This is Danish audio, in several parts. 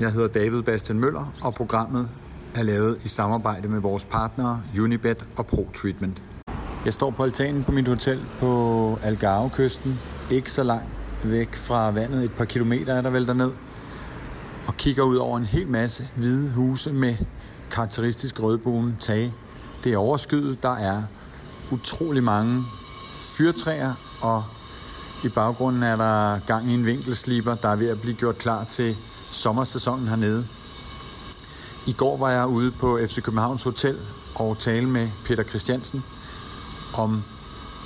Jeg hedder David Bastian Møller, og programmet er lavet i samarbejde med vores partnere Unibet og Pro Treatment. Jeg står på altanen på mit hotel på Algarve-kysten, ikke så langt væk fra vandet, et par kilometer er der vel derned, og kigger ud over en hel masse hvide huse med karakteristisk rødbrune tage. Det er overskyet, der er utrolig mange fyrtræer, og i baggrunden er der gang i en vinkelsliber, der er ved at blive gjort klar til sommersæsonen hernede. I går var jeg ude på FC Københavns Hotel og tale med Peter Christiansen om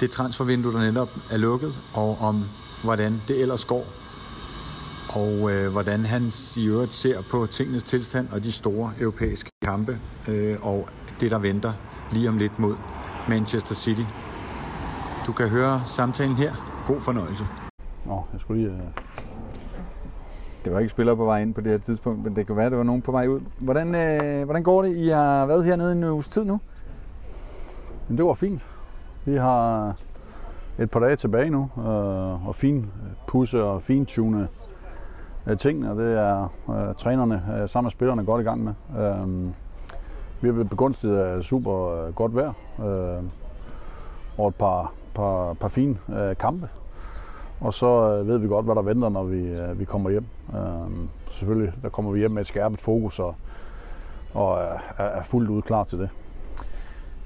det transfervindue, der netop er lukket, og om hvordan det ellers går, og øh, hvordan han i øvrigt ser på tingenes tilstand og de store europæiske kampe, øh, og det, der venter lige om lidt mod Manchester City. Du kan høre samtalen her. God fornøjelse. Nå, jeg skulle lige... Øh... Det var ikke spillere på vej ind på det her tidspunkt, men det kan være, at det var nogen på vej ud. Hvordan, øh, hvordan går det? I har været hernede en uges tid nu? Men det var fint. Vi har et par dage tilbage nu, øh, og fin pusse og fintune øh, ting, og det er øh, trænerne øh, sammen med spillerne godt i gang med. Øh, vi har begunstiget af super øh, godt vejr, øh, og et par, par, par fine øh, kampe. Og så øh, ved vi godt, hvad der venter, når vi, øh, vi kommer hjem. Øh, selvfølgelig, der kommer vi hjem med et skærpet fokus og, og er, er fuldt ud klar til det.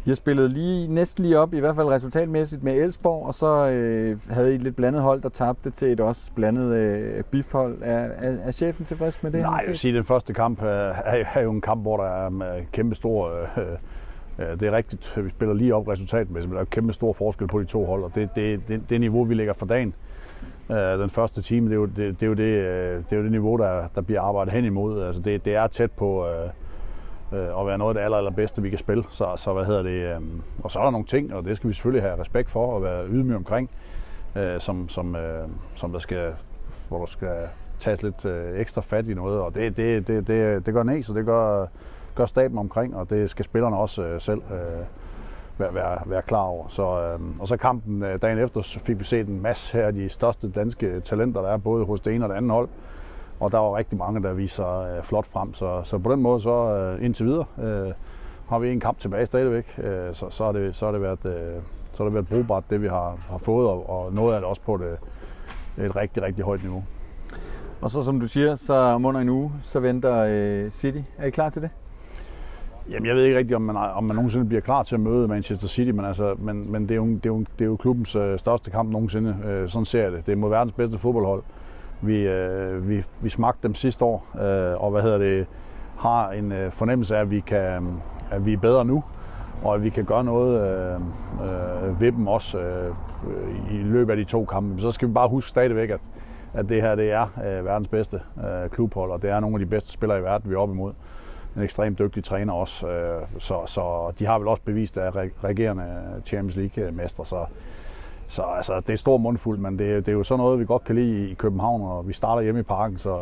Jeg spillede lige, næsten lige op, i hvert fald resultatmæssigt med Elsborg, og så øh, havde I et lidt blandet hold, der tabte til et også blandet øh, bifhold. Er, er, er chefen tilfreds med det? Nej, jeg vil sige, at den første kamp er, er jo en kamp, hvor der er kæmpe stor... Øh, øh, det er rigtigt, vi spiller lige op resultatmæssigt, men der er kæmpe stor forskel på de to hold, og det, det, det, det niveau, vi lægger for dagen, øh, Øh, den første time, det er jo det, det, er jo det, øh, det, er jo det niveau, der, der bliver arbejdet hen imod. Altså det, det er tæt på... Øh, øh, at være noget af det aller, allerbedste, vi kan spille. Så, så hvad hedder det, øh, og så er der nogle ting, og det skal vi selvfølgelig have respekt for og være ydmyge omkring, øh, som, som, øh, som der skal, hvor der skal tages lidt øh, ekstra fat i noget, og det, det, det, det, det gør næs, så det gør, gør staben omkring, og det skal spillerne også øh, selv øh, være, være, være klar over. Så, øh, og så kampen øh, dagen efter fik vi set en masse her af de største danske talenter, der er både hos det ene og det andet hold. Og der var rigtig mange, der viser øh, flot frem. Så, så på den måde, så øh, indtil videre, øh, har vi en kamp tilbage stadigvæk. Øh, så, så, har det, så, har det været, øh, så har det været brugbart, det vi har, har fået, og, og noget af det også på det, et rigtig, rigtig højt niveau. Og så som du siger, så om under en uge, så venter øh, City. Er I klar til det? Jamen, jeg ved ikke rigtigt, om man, om man nogensinde bliver klar til at møde Manchester City, men, altså, men, men det, er jo, det, er jo, det er jo klubbens øh, største kamp nogensinde. Øh, sådan ser jeg det. Det er mod verdens bedste fodboldhold. Vi, øh, vi, vi smagte dem sidste år, øh, og hvad hedder det, har en øh, fornemmelse af, at vi, kan, øh, at vi er bedre nu, og at vi kan gøre noget øh, øh, ved dem også øh, i løbet af de to kampe. Så skal vi bare huske stadigvæk, at, at det her det er øh, verdens bedste øh, klubhold, og det er nogle af de bedste spillere i verden, vi er op imod. En ekstremt dygtig træner også, øh, så, så de har vel også bevist, at regerende Champions League-mestre, så så altså, det er stor mundfuld, men det, det er jo sådan noget, vi godt kan lide i København, og vi starter hjemme i parken, så,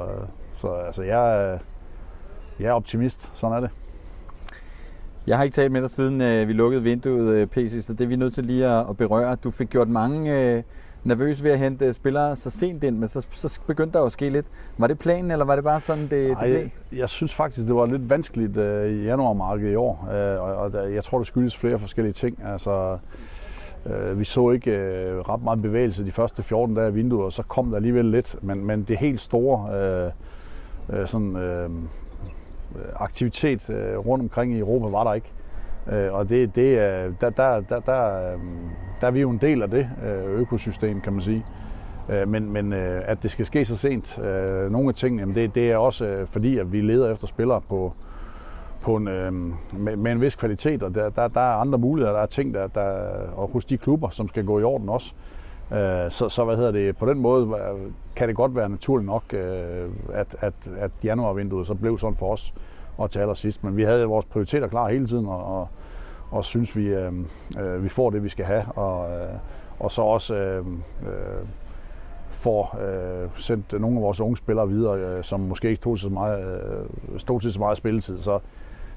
så altså, jeg, jeg er optimist. Sådan er det. Jeg har ikke talt med dig siden øh, vi lukkede vinduet, øh, PC, så det er vi nødt til lige at, at berøre. Du fik gjort mange øh, nervøse ved at hente spillere så sent ind, men så, så begyndte der jo at ske lidt. Var det planen, eller var det bare sådan, det, Ej, det blev? Jeg, jeg synes faktisk, det var lidt vanskeligt øh, i januarmarkedet i år, øh, og, og jeg tror, det skyldes flere forskellige ting. Altså, Øh, vi så ikke øh, ret meget bevægelse de første 14 dage af vinduet, og så kom der alligevel lidt. Men, men det helt store øh, øh, sådan, øh, aktivitet øh, rundt omkring i Europa var der ikke. Øh, og det, det, øh, der, der, der, der, øh, der er vi jo en del af det øh, økosystem, kan man sige. Øh, men men øh, at det skal ske så sent, nogle af tingene, jamen det, det er også fordi, at vi leder efter spillere på, på en, øh, med, med en vis kvalitet, og der, der, der er andre muligheder, der er ting, der, der, og hos de klubber, som skal gå i orden også. Øh, så, så hvad hedder det, på den måde kan det godt være naturligt nok, øh, at, at, at januarvinduet så blev sådan for os og til allersidst. Men vi havde vores prioriteter klar hele tiden, og, og, og synes, vi, øh, øh, vi får det, vi skal have. Og, øh, og så også øh, øh, får øh, sendt nogle af vores unge spillere videre, øh, som måske ikke tog til så meget, øh, stod til så meget spilletid. Så,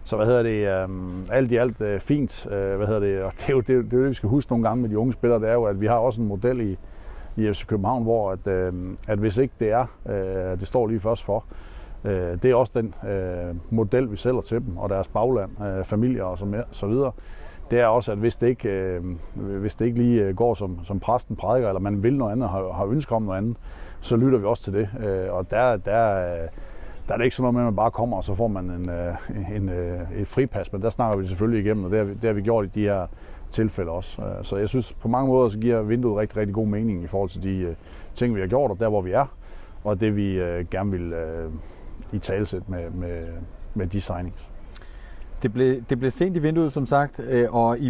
så hvad hedder det, øh, alt i alt øh, fint, øh, hvad hedder det, og det er, jo, det, det er jo det, vi skal huske nogle gange med de unge spillere, det er jo, at vi har også en model i, i FC København, hvor at, øh, at hvis ikke det er, øh, det står lige først for, Øh, det er også den øh, model, vi sælger til dem, og deres bagland, øh, familier og så, så videre. Det er også, at hvis det ikke, øh, hvis det ikke lige øh, går, som, som præsten prædiker, eller man vil noget andet, har, har ønsker om noget andet, så lytter vi også til det. Øh, og der, der, der er det ikke sådan noget med, at man bare kommer, og så får man en, øh, en, en, et fripas, men der snakker vi selvfølgelig igennem, og det har, vi, det har vi gjort i de her tilfælde også. Så jeg synes, på mange måder så giver vinduet rigtig, rigtig god mening i forhold til de ting, vi har gjort, og der, hvor vi er, og det, vi gerne vil i talsæt med, med, med de signings. Det blev, det blev sent i vinduet, som sagt, og I,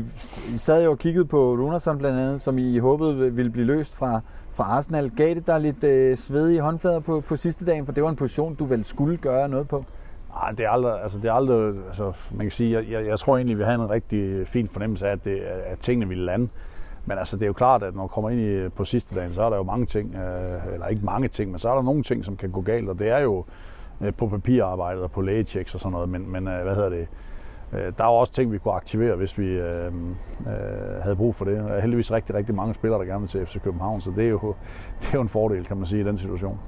I sad jo og kiggede på Runarsson blandt andet, som I håbede ville blive løst fra, fra Arsenal. Gav det dig lidt øh, svedige håndflader på, på sidste dagen, for det var en position, du vel skulle gøre noget på? Nej, det er aldrig, altså det er aldrig, altså man kan sige, jeg, jeg, jeg tror egentlig, vi har en rigtig fin fornemmelse af, at, det, at tingene ville lande. Men altså, det er jo klart, at når man kommer ind i, på sidste dagen, så er der jo mange ting, øh, eller ikke mange ting, men så er der nogle ting, som kan gå galt, og det er jo øh, på papirarbejdet og på lægechecks og sådan noget, men, men øh, hvad hedder det, Øh, der er også ting, vi kunne aktivere, hvis vi øh, øh, havde brug for det. Der er heldigvis rigtig, rigtig mange spillere, der gerne vil til FC København, så det er, jo, det er jo en fordel, kan man sige, i den situation.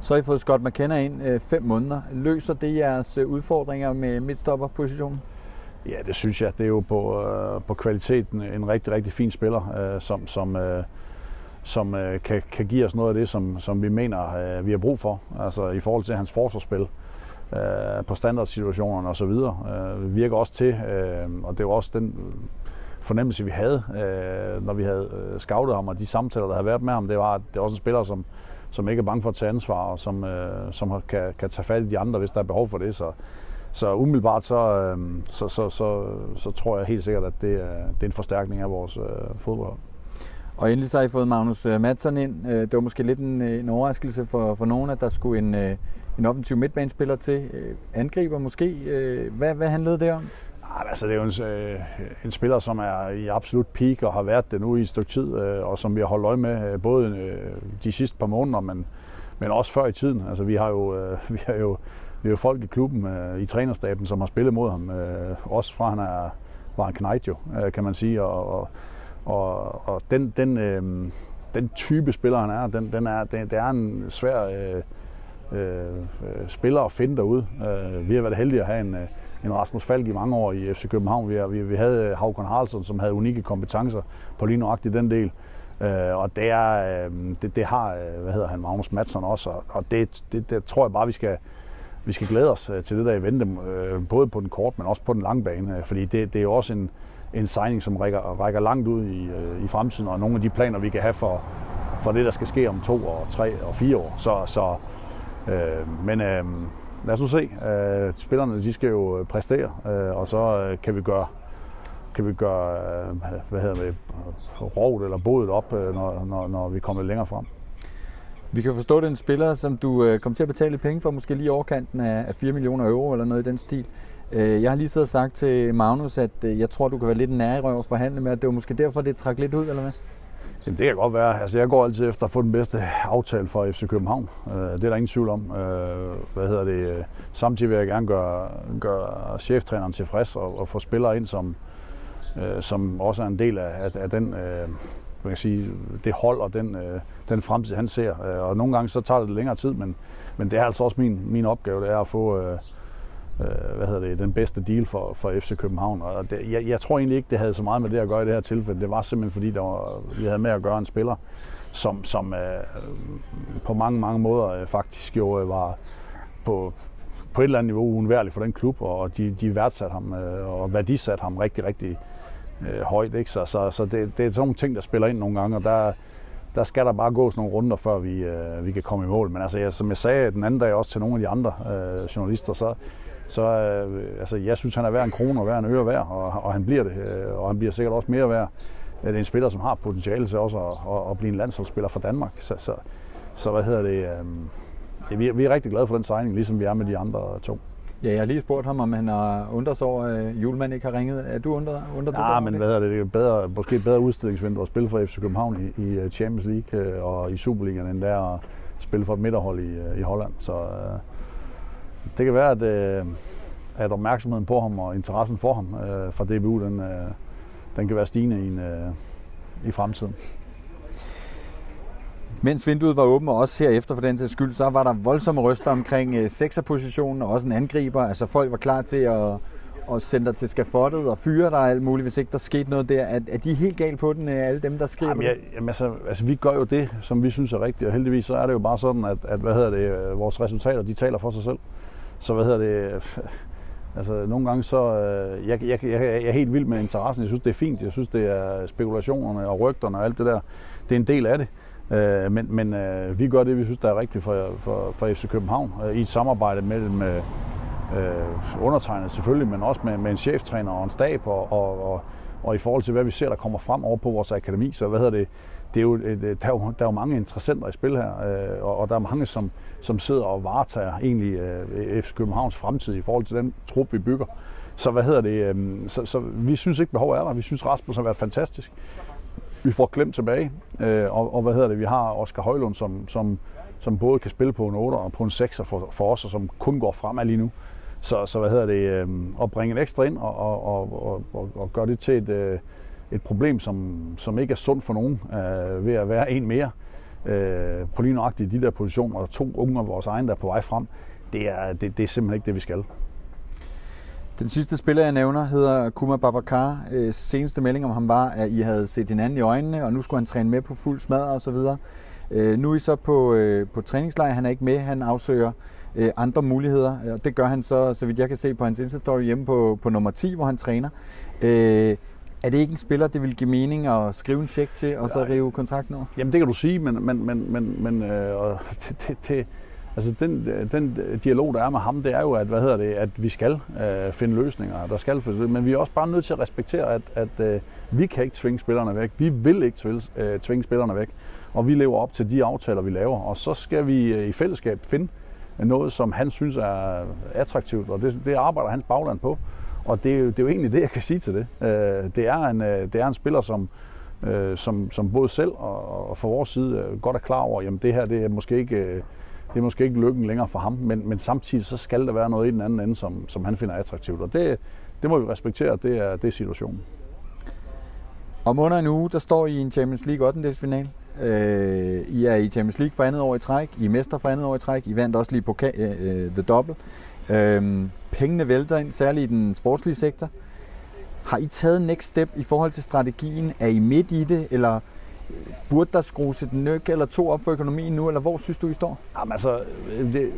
Så har I fået Scott McKenna ind øh, fem måneder. Løser det jeres øh, udfordringer med midtstopperpositionen? Ja, det synes jeg. Det er jo på, øh, på kvaliteten en rigtig, rigtig fin spiller, øh, som, som, øh, som øh, kan, kan give os noget af det, som, som vi mener, øh, vi har brug for. Altså i forhold til hans forsvarsspil øh, på standardsituationerne osv. Øh, virker også til, øh, og det var også den øh, fornemmelse, vi havde, øh, når vi havde øh, scoutet ham, og de samtaler, der havde været med ham, det var, at det er også en spiller, som, som ikke er bange for at tage ansvar, og som, øh, som kan, kan tage fat i de andre, hvis der er behov for det. Så, så umiddelbart så, øh, så, så, så, så tror jeg helt sikkert, at det er, det er en forstærkning af vores øh, fodbold. Og endelig så har I fået Magnus øh, Madsen ind. Øh, det var måske lidt en, øh, en overraskelse for, for nogen, at der skulle en, en offensiv midtbanespiller til. Angriber måske. Hvad, hvad handlede det om? Ah, altså, det er jo en, øh, en spiller, som er i absolut peak og har været det nu i et stykke tid, øh, og som vi har holdt øje med både øh, de sidste par måneder, men, men også før i tiden. Altså, vi har jo, øh, vi har jo, vi har jo folk i klubben, øh, i trænerstaben, som har spillet mod ham, øh, også fra han er, var en knight jo, øh, kan man sige, og, og, og, og den, den, øh, den type spiller, han er, den, den er, det, det er en svær... Øh, Øh, spiller at finde derude. Øh, vi har været heldige at have en, øh, en Rasmus Falk i mange år i FC København. Vi, vi, vi havde øh, Havkon Haraldsson, som havde unikke kompetencer på lige nøjagtigt den del. Øh, og det, er, øh, det, det har øh, hvad hedder han, Magnus Madsen også, og det, det, det tror jeg bare, vi skal, vi skal glæde os øh, til det der i vente, både på den kort, men også på den lange bane, fordi det, det er jo også en, en signing, som rækker, rækker langt ud i, øh, i fremtiden, og nogle af de planer, vi kan have for, for det, der skal ske om to og tre og fire år. Så, så Øh, men øh, lad os nu se. Øh, spillerne de skal jo øh, præstere, øh, og så øh, kan vi gøre kan vi gøre øh, hvad hedder det, rovet eller bodet op, øh, når, når, når vi kommer længere frem. Vi kan forstå, at det er en spiller, som du øh, kommer til at betale penge for, måske lige overkanten af, af 4 millioner euro eller noget i den stil. Øh, jeg har lige siddet og sagt til Magnus, at øh, jeg tror, du kan være lidt nær i røv at forhandle med, at det var måske derfor, det trak lidt ud, eller hvad? Jamen, det kan godt være. Altså, jeg går altid efter at få den bedste aftale for FC København. Øh, det er der ingen tvivl om. Hvad hedder det? Samtidig vil jeg gerne gøre, gøre cheftræneren tilfreds og, og få spillere ind, som, som også er en del af, af, af den, uh, man kan sige, det hold og den, øh, den fremtid, han ser. Og nogle gange så tager det længere tid, men, men det er altså også min, min opgave, det er at få, øh, øh, hvad hedder det, den bedste deal for, for FC København. Og det, jeg, jeg tror egentlig ikke, det havde så meget med det at gøre i det her tilfælde. Det var simpelthen fordi, der var, vi havde med at gøre en spiller, som, som øh, på mange, mange måder øh, faktisk jo øh, var på, på et eller andet niveau uundværlig for den klub, og de, de værdsatte ham øh, og værdisatte ham rigtig, rigtig øh, højt. Ikke? Så, så, så det, det er sådan nogle ting, der spiller ind nogle gange, og der, der skal der bare gås nogle runder, før vi, øh, vi kan komme i mål. Men altså, jeg, som jeg sagde den anden dag også til nogle af de andre øh, journalister, så, så øh, altså, jeg synes, han er værd en krone og værd en øre værd, og, og han bliver det, øh, og han bliver sikkert også mere værd. Det er en spiller, som har potentiale til også at, at, at blive en landsholdsspiller for Danmark. Så, så, så hvad hedder det? Øh, vi, er, vi er rigtig glade for den signing, ligesom vi er med de andre to. Ja, jeg har lige spurgt ham, om han har undret sig over, at Julemand ikke har ringet. Er du undret, undret ja, men hvad er det? Det er bedre, måske bedre udstillingsvindue at spille for FC København i, i Champions League øh, og i Superligaen, end der at spille for et midterhold i, øh, i Holland. Så øh, det kan være, at, øh, at opmærksomheden på ham og interessen for ham øh, fra DBU, den, øh, den kan være stigende i, en, øh, i fremtiden. Mens vinduet var åbent, og også herefter for den til skyld, så var der voldsomme ryster omkring øh, sekserpositionen, og også en angriber. Altså folk var klar til at, at sende dig til skafottet og fyre dig alt muligt, hvis ikke der skete noget der. Er, er de helt galt på den, øh, alle dem, der skriver jamen, jeg, jamen, altså, altså, vi gør jo det, som vi synes er rigtigt, og heldigvis så er det jo bare sådan, at, at hvad hedder det, øh, vores resultater, de taler for sig selv. Så hvad hedder det, Altså, nogle gange så... Øh, jeg, jeg, jeg, jeg er helt vild med interessen. Jeg synes, det er fint. Jeg synes, det er spekulationerne og rygterne og alt det der. Det er en del af det. Øh, men men øh, vi gør det, vi synes, der er rigtigt for, for, for FC København. Øh, I et samarbejde mellem øh, øh, undertegnet selvfølgelig, men også med, med en cheftræner og en stab. Og, og, og, og i forhold til, hvad vi ser, der kommer frem over på vores akademi. Så hvad hedder det? Det er jo, der, er jo, der er jo mange interessenter i spil her, øh, og, og der er mange, som, som sidder og varetager egentlig øh, FC Københavns fremtid i forhold til den trup, vi bygger. Så hvad hedder det? Øh, så, så vi synes ikke, behov er der. Vi synes, Rasmus har været fantastisk. Vi får Klem tilbage, øh, og, og hvad hedder det? Vi har Oscar Højlund, som, som, som både kan spille på en 8 og på en 6 for, for os, og som kun går fremad lige nu. Så, så hvad hedder det? Øh, at bringe en ekstra ind og, og, og, og, og gøre det til et... Øh, et problem, som, som ikke er sundt for nogen øh, ved at være en mere. Øh, på lige nøjagtigt de der positioner, og to unge af vores egne, der er på vej frem, det er, det, det er simpelthen ikke det, vi skal. Den sidste spiller, jeg nævner, hedder Kuma Babakar. Øh, seneste melding om ham var, at I havde set hinanden i øjnene, og nu skulle han træne med på fuld smad og så videre. Øh, nu er I så på, øh, på træningslejr. Han er ikke med. Han afsøger øh, andre muligheder. Og det gør han så, så vidt jeg kan se på hans Insta-story hjemme på, på nummer 10, hvor han træner. Øh, er det ikke en spiller, det vil give mening at skrive en check til, og så rive kontrakten over? Jamen det kan du sige, men, men, men, men, men øh, og det, det, det, altså den, den dialog, der er med ham, det er jo, at, hvad hedder det, at vi skal øh, finde løsninger. Der skal, men vi er også bare nødt til at respektere, at, at øh, vi kan ikke tvinge spillerne væk. Vi vil ikke tvinge, øh, tvinge spillerne væk. Og vi lever op til de aftaler, vi laver. Og så skal vi øh, i fællesskab finde noget, som han synes er attraktivt, og det, det arbejder hans bagland på. Og det er, jo, det er jo egentlig det, jeg kan sige til det. Øh, det, er en, øh, det er en spiller, som, øh, som, som både selv og, og fra vores side øh, godt er klar over, at det her det er måske ikke, øh, det er måske ikke lykken længere for ham, men, men samtidig så skal der være noget i den anden ende, som, som han finder attraktivt. Og det, det må vi respektere, det er, det er situationen. Om under en uge, der står I en Champions League 8. final. Øh, I er i Champions League for andet år i træk. I er mester for andet år i træk. I vandt også lige på øh, The Double. Øh, pengene vælter ind, særligt i den sportslige sektor. Har I taget next step i forhold til strategien? Er I midt i det, eller burde der skrues et nøk eller to op for økonomien nu, eller hvor synes du, I står? Jamen altså, det,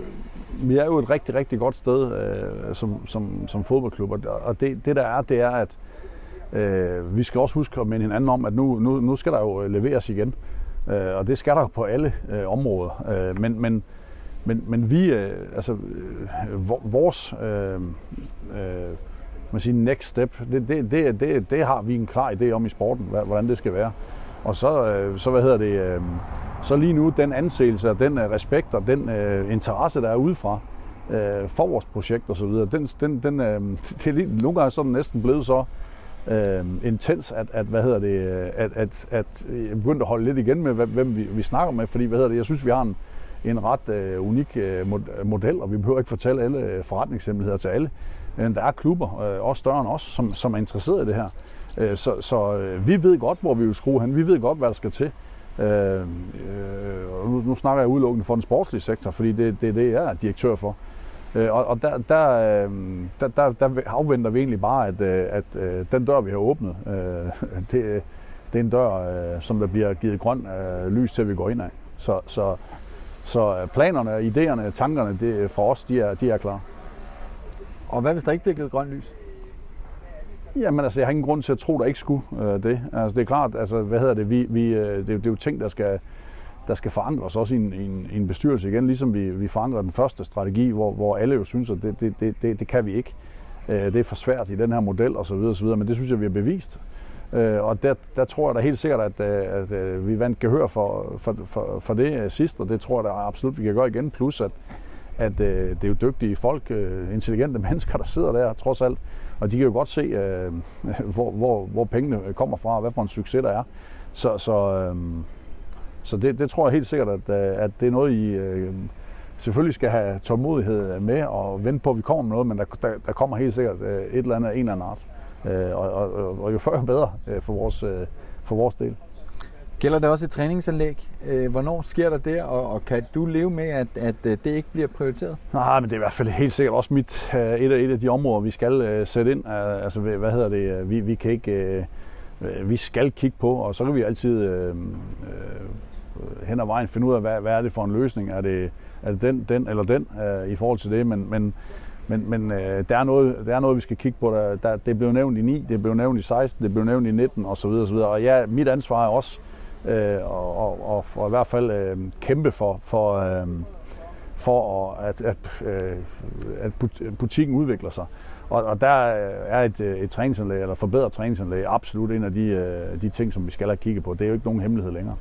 vi er jo et rigtig, rigtig godt sted øh, som, som, som fodboldklub, og det, det der er, det er, at øh, vi skal også huske at minde hinanden om, at nu, nu, nu skal der jo leveres igen, øh, og det skal der jo på alle øh, områder. Øh, men, men men, men vi, øh, altså, øh, vores øh, øh, man siger next step, det, det, det, det, det har vi en klar idé om i sporten, hvordan det skal være. Og så, øh, så hvad hedder det, øh, så lige nu den anseelse og den øh, respekt og den øh, interesse, der er udefra øh, for vores projekt og så videre, den, den, den, øh, det er lige, nogle gange sådan næsten blevet så øh, intens, at, at, hvad hedder det, øh, at, at, at øh, jeg begyndte at holde lidt igen med, hvem vi, vi snakker med, fordi hvad hedder det, jeg synes, vi har en, en ret øh, unik øh, model, og vi behøver ikke fortælle alle øh, forretningshemmeligheder til alle. Men der er klubber, øh, også større end os, som, som er interesseret i det her. Øh, så så øh, vi ved godt, hvor vi vil skrue hen. Vi ved godt, hvad der skal til. Øh, øh, nu, nu snakker jeg udelukkende for den sportslige sektor, fordi det, det er det, jeg er direktør for. Øh, og og der, der, øh, der, der, der afventer vi egentlig bare, at, øh, at, at den dør, vi har åbnet, øh, det, det er en dør, øh, som der bliver givet grøn øh, lys til, at vi går ind af. Så, så så øh, planerne, idéerne, tankerne det, for os, de er, de er klar. Og hvad hvis der ikke bliver givet grønt lys? Jamen altså, jeg har ingen grund til at tro, der ikke skulle øh, det. Altså det er klart, altså hvad hedder det, vi, vi, øh, det, det er jo ting, der skal, der skal forankres også i en, i en, i en bestyrelse igen, ligesom vi, vi forankrer den første strategi, hvor, hvor alle jo synes, at det, det, det, det, det kan vi ikke. Øh, det er for svært i den her model osv. osv. Men det synes jeg, vi har bevist. Øh, og der, der tror jeg da helt sikkert, at, øh, at, at vi vandt gehør for, for, for, for det øh, sidst, og det tror jeg da absolut, vi kan gøre igen. Plus, at, at øh, det er jo dygtige folk, intelligente mennesker, der sidder der trods alt, og de kan jo godt se, hvor, hvor, hvor pengene kommer fra, og hvad for en succes der er. Så, så, så det, det tror jeg helt sikkert, at, at det er noget, I selvfølgelig skal have tålmodighed med og vente på, at vi kommer med noget, men der, der, der kommer helt sikkert et eller andet, en eller anden art. Øh, og, og, og jo før jo bedre øh, for, vores, øh, for vores del. Gælder det også et træningsanlæg? Øh, hvornår sker der det, og, og kan du leve med, at, at det ikke bliver prioriteret? Nej, men det er i hvert fald helt sikkert også mit, et, af, et af de områder, vi skal uh, sætte ind. Altså, hvad hedder det? Vi, vi kan ikke... Uh, vi skal kigge på, og så kan vi altid uh, hen ad vejen finde ud af, hvad, hvad er det for en løsning? Er det, er det den, den eller den i forhold til det? Men, men men, men øh, der, er noget, der er noget, vi skal kigge på. Der, der, det blev nævnt i 9, det blev nævnt i 16, det blev nævnt i 19 osv. osv. Og ja, mit ansvar er også øh, og, og, og, og i hvert fald øh, kæmpe for, for, øh, for at, at, øh, at butikken udvikler sig. Og, og der er et, øh, et træningsanlæg, eller forbedret træningsanlæg, absolut en af de, øh, de ting, som vi skal have kigget på. Det er jo ikke nogen hemmelighed længere.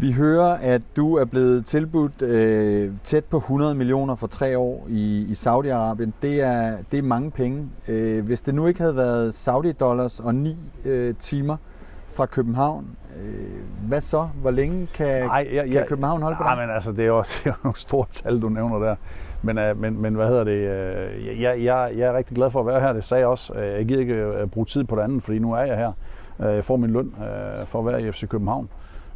Vi hører, at du er blevet tilbudt øh, tæt på 100 millioner for tre år i, i Saudi-Arabien. Det er, det er mange penge. Øh, hvis det nu ikke havde været Saudi-dollars og ni øh, timer fra København, øh, hvad så? Hvor længe kan, Ej, jeg, kan København holde på det? Nej, men altså, det er jo, det er jo nogle store tal, du nævner der. Men, øh, men, men hvad hedder det? Øh, jeg, jeg, jeg er rigtig glad for at være her. Det sagde jeg også. Øh, jeg gider ikke øh, bruge tid på det andet, fordi nu er jeg her. Øh, jeg får min løn øh, for at være i FC København.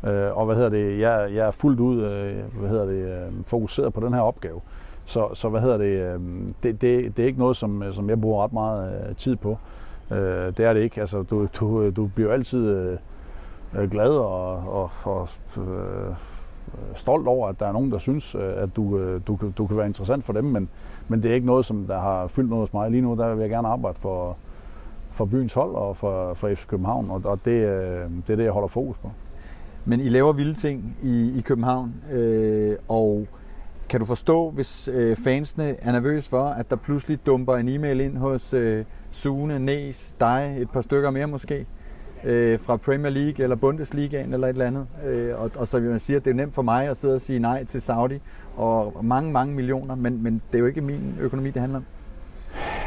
Øh, og hvad hedder det, jeg, jeg er fuldt ud øh, hvad hedder det, øh, fokuseret på den her opgave. Så, så hvad hedder det, øh, det, det, det er ikke noget, som, øh, som jeg bruger ret meget øh, tid på. Øh, det er det ikke. Altså, du, du, du bliver altid øh, øh, glad og, og, og øh, stolt over, at der er nogen, der synes, øh, at du, du, du kan være interessant for dem, men, men det er ikke noget, som der har fyldt noget hos mig. Lige nu der vil jeg gerne arbejde for, for byens hold og for, for FC København, og, og det, det er det, jeg holder fokus på. Men I laver vilde ting i, i København, øh, og kan du forstå, hvis øh, fansene er nervøse for, at der pludselig dumper en e-mail ind hos øh, Sune, Næs, dig, et par stykker mere måske, øh, fra Premier League eller Bundesligaen eller et eller andet. Øh, og, og så vil man sige, at det er nemt for mig at sidde og sige nej til Saudi og mange, mange millioner, men, men det er jo ikke min økonomi, det handler om.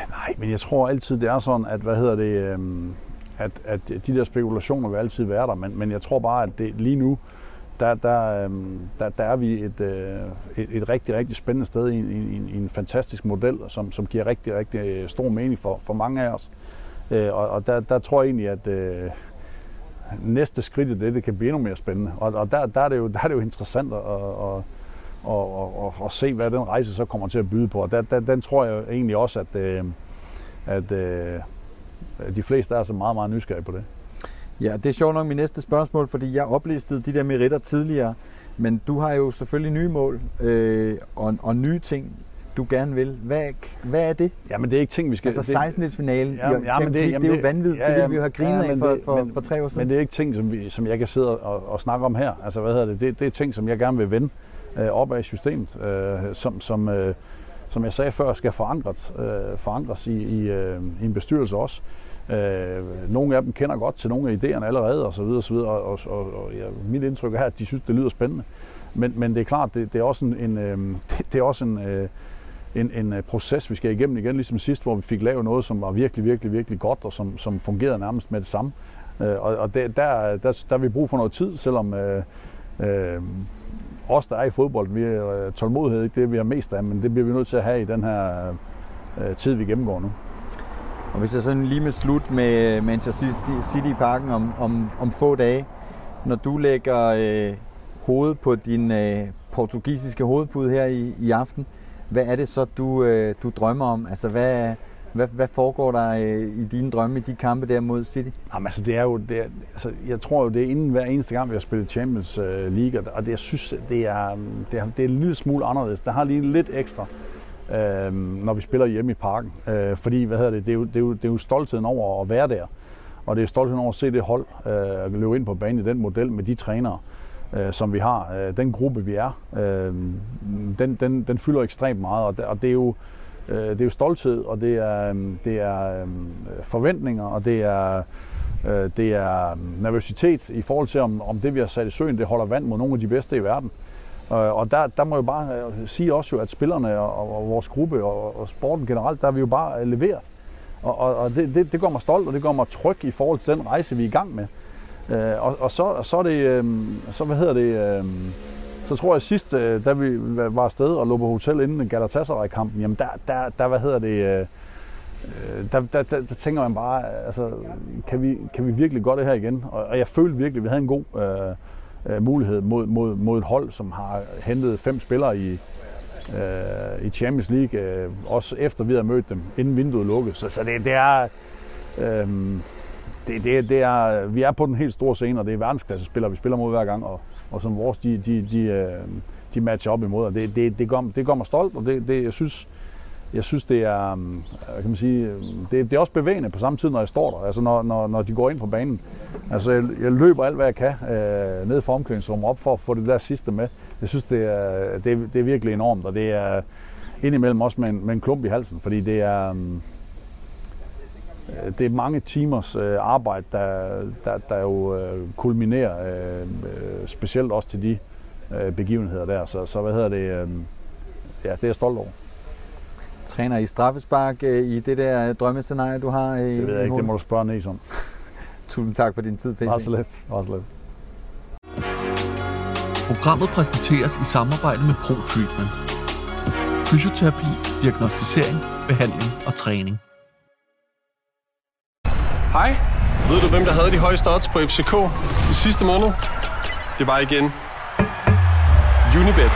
Nej, men jeg tror altid, det er sådan, at hvad hedder det... Øh at, at de der spekulationer vil altid være der, men, men jeg tror bare, at det lige nu, der, der, øhm, der, der er vi et, øh, et, et rigtig, rigtig spændende sted i, i, i en fantastisk model, som, som giver rigtig, rigtig øh, stor mening for, for mange af os. Øh, og og der, der tror jeg egentlig, at øh, næste skridt i det, det kan blive endnu mere spændende. Og, og der, der, er det jo, der er det jo interessant at, at, at, at, at, at se, hvad den rejse så kommer til at byde på. Og der, der, den tror jeg egentlig også, at, at, at de fleste er så meget, meget nysgerrige på det. Ja, det er sjovt nok mit næste spørgsmål, fordi jeg oplistede de der meritter tidligere, men du har jo selvfølgelig nye mål øh, og, og nye ting, du gerne vil. Hvad, hvad er det? Jamen det er ikke ting, vi skal... Altså 16. finale ja, ja, men det, det, det er jo vanvittigt. Ja, ja, det ville vi jo have grinet ja, af for, for, men, for tre år siden. Men det er ikke ting, som, vi, som jeg kan sidde og, og snakke om her. Altså hvad hedder det? Det, det er ting, som jeg gerne vil vende øh, op af systemet, øh, som, som, øh, som jeg sagde før, skal forankres, øh, forankres i, i, øh, i en bestyrelse også. Øh, nogle af dem kender godt til nogle af idéerne allerede, og så videre, og, så videre, og, og, og, og ja, mit indtryk er, at de synes, det lyder spændende. Men, men det er klart, det, det er også en, en, øh, det, det er også en, øh, en, en øh, proces, vi skal igennem igen, ligesom sidst, hvor vi fik lavet noget, som var virkelig, virkelig, virkelig godt, og som, som fungerede nærmest med det samme. Øh, og og der, der, der, der har vi brug for noget tid, selvom øh, øh, os, der er i fodbold, vi er øh, tålmodighed, ikke det vi har mest af, men det bliver vi nødt til at have i den her øh, øh tid, vi gennemgår nu. Og hvis jeg sådan lige med slut med øh, Manchester City i parken om, om, om få dage, når du lægger øh, hovedet på din øh, portugisiske hovedpude her i, i aften, hvad er det så, du, øh, du drømmer om? Altså, hvad, hvad, hvad foregår der øh, i dine drømme, i de kampe der mod City? Jamen, altså, det er jo, det er, altså, jeg tror jo, det er inden hver eneste gang, vi har spillet Champions øh, League, og det, jeg synes, det er, øh, det, er, det er en lille smule anderledes. Der har lige lidt ekstra øh, når vi spiller hjemme i parken. Øh, fordi, hvad hedder det, det er, jo, det, er jo, det er jo stoltheden over at være der. Og det er stoltheden over at se det hold øh, løbe ind på banen i den model med de trænere, øh, som vi har. Øh, den gruppe, vi er, øh, den, den, den fylder ekstremt meget. Og det, og det er jo øh, det er jo stolthed, og det er, øhm, det er øh, forventninger, og det er, øh, det er øhm, nervøsitet i forhold til, om, om det, vi har sat i søen, det holder vand mod nogle af de bedste i verden. Øh, og der, der må jeg bare øh, sige også jo, at spillerne og, og vores gruppe og, og sporten generelt, der er vi jo bare øh, leveret. Og, og, og det, det, det gør mig stolt, og det gør mig tryg i forhold til den rejse, vi er i gang med. Øh, og, og så, så er det, øhm, så hvad hedder det, så tror jeg sidst, øh, da vi var afsted og lå på hotel inden Galatasaray-kampen, jamen der, der, der hvad hedder det, øh, øh, der, der, der, der tænker man bare, altså, kan vi, kan vi virkelig gøre det her igen? Og, og jeg følte virkelig, at vi havde en god øh, øh, mulighed mod, mod, mod et hold, som har hentet fem spillere i, øh, i Champions League, øh, også efter vi havde mødt dem, inden vinduet lukkede. Så, så det, det er... Øh, det, det, det er, vi er på den helt store scene, og det er verdensklasse spillere, vi spiller mod hver gang, og, og som vores, de, de, de, øh, de matcher op imod, og det, det, det, gør, det gør mig stolt, og det, det, jeg synes, jeg synes, det er, øh, kan man sige, øh, det, det er også bevægende på samme tid, når jeg står der, altså når, når, når de går ind på banen. Altså jeg, jeg løber alt, hvad jeg kan øh, ned for omklædningsrummet op for at få det der sidste med. Jeg synes, det er, det, det er virkelig enormt, og det er indimellem også med en, med en klump i halsen, fordi det er, øh, det er mange timers øh, arbejde, der, der, der jo øh, kulminerer, øh, specielt også til de øh, begivenheder der. Så, så hvad hedder det? Øh, ja, det er jeg stolt over. Træner i straffespark øh, i det der drømmescenarie, du har? I, det ved jeg ikke, det må du spørge Næs om. Tusind tak for din tid, PC. Også lidt. Også lidt. Programmet præsenteres i samarbejde med ProTreatment. Fysioterapi, diagnostisering, behandling og træning. Hej. Ved du, hvem der havde de højeste odds på FCK i sidste måned? Det var igen Unibet.